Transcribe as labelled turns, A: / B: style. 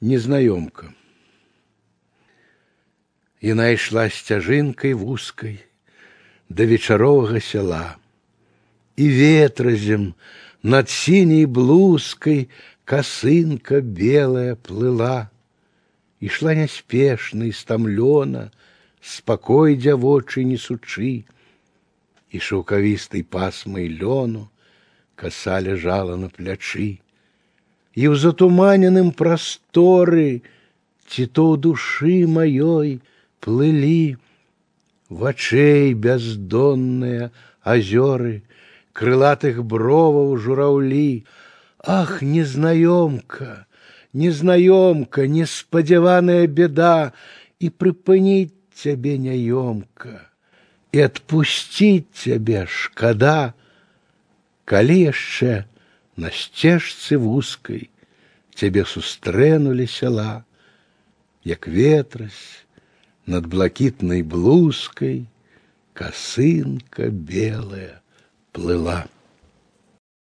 A: Незнаёмка. Яна ішла сцяжынкай вузкай да вечаровага сяла. І ветразем над сіняй блузкай косынка белая плыла. Ішла няспешна і стамлёна, спакой дзявочы несучы, і шаўкавістай пасмай лёну коса ляжала на плячы і ў затуманеным прасторы ці то ў душы маёй плылі вачэй бяздонныя азёры крылатых броваў жураўлі ах незнаёмка незнаёмка неспадзяваная беда і прыпыніць цябе няёмка і адпусціць цябе шкада калі яшчэ на сцежцы вузкай цябе сустрэнулі сяла, як ветрась над блакітнай блузкай косынка белая плыла.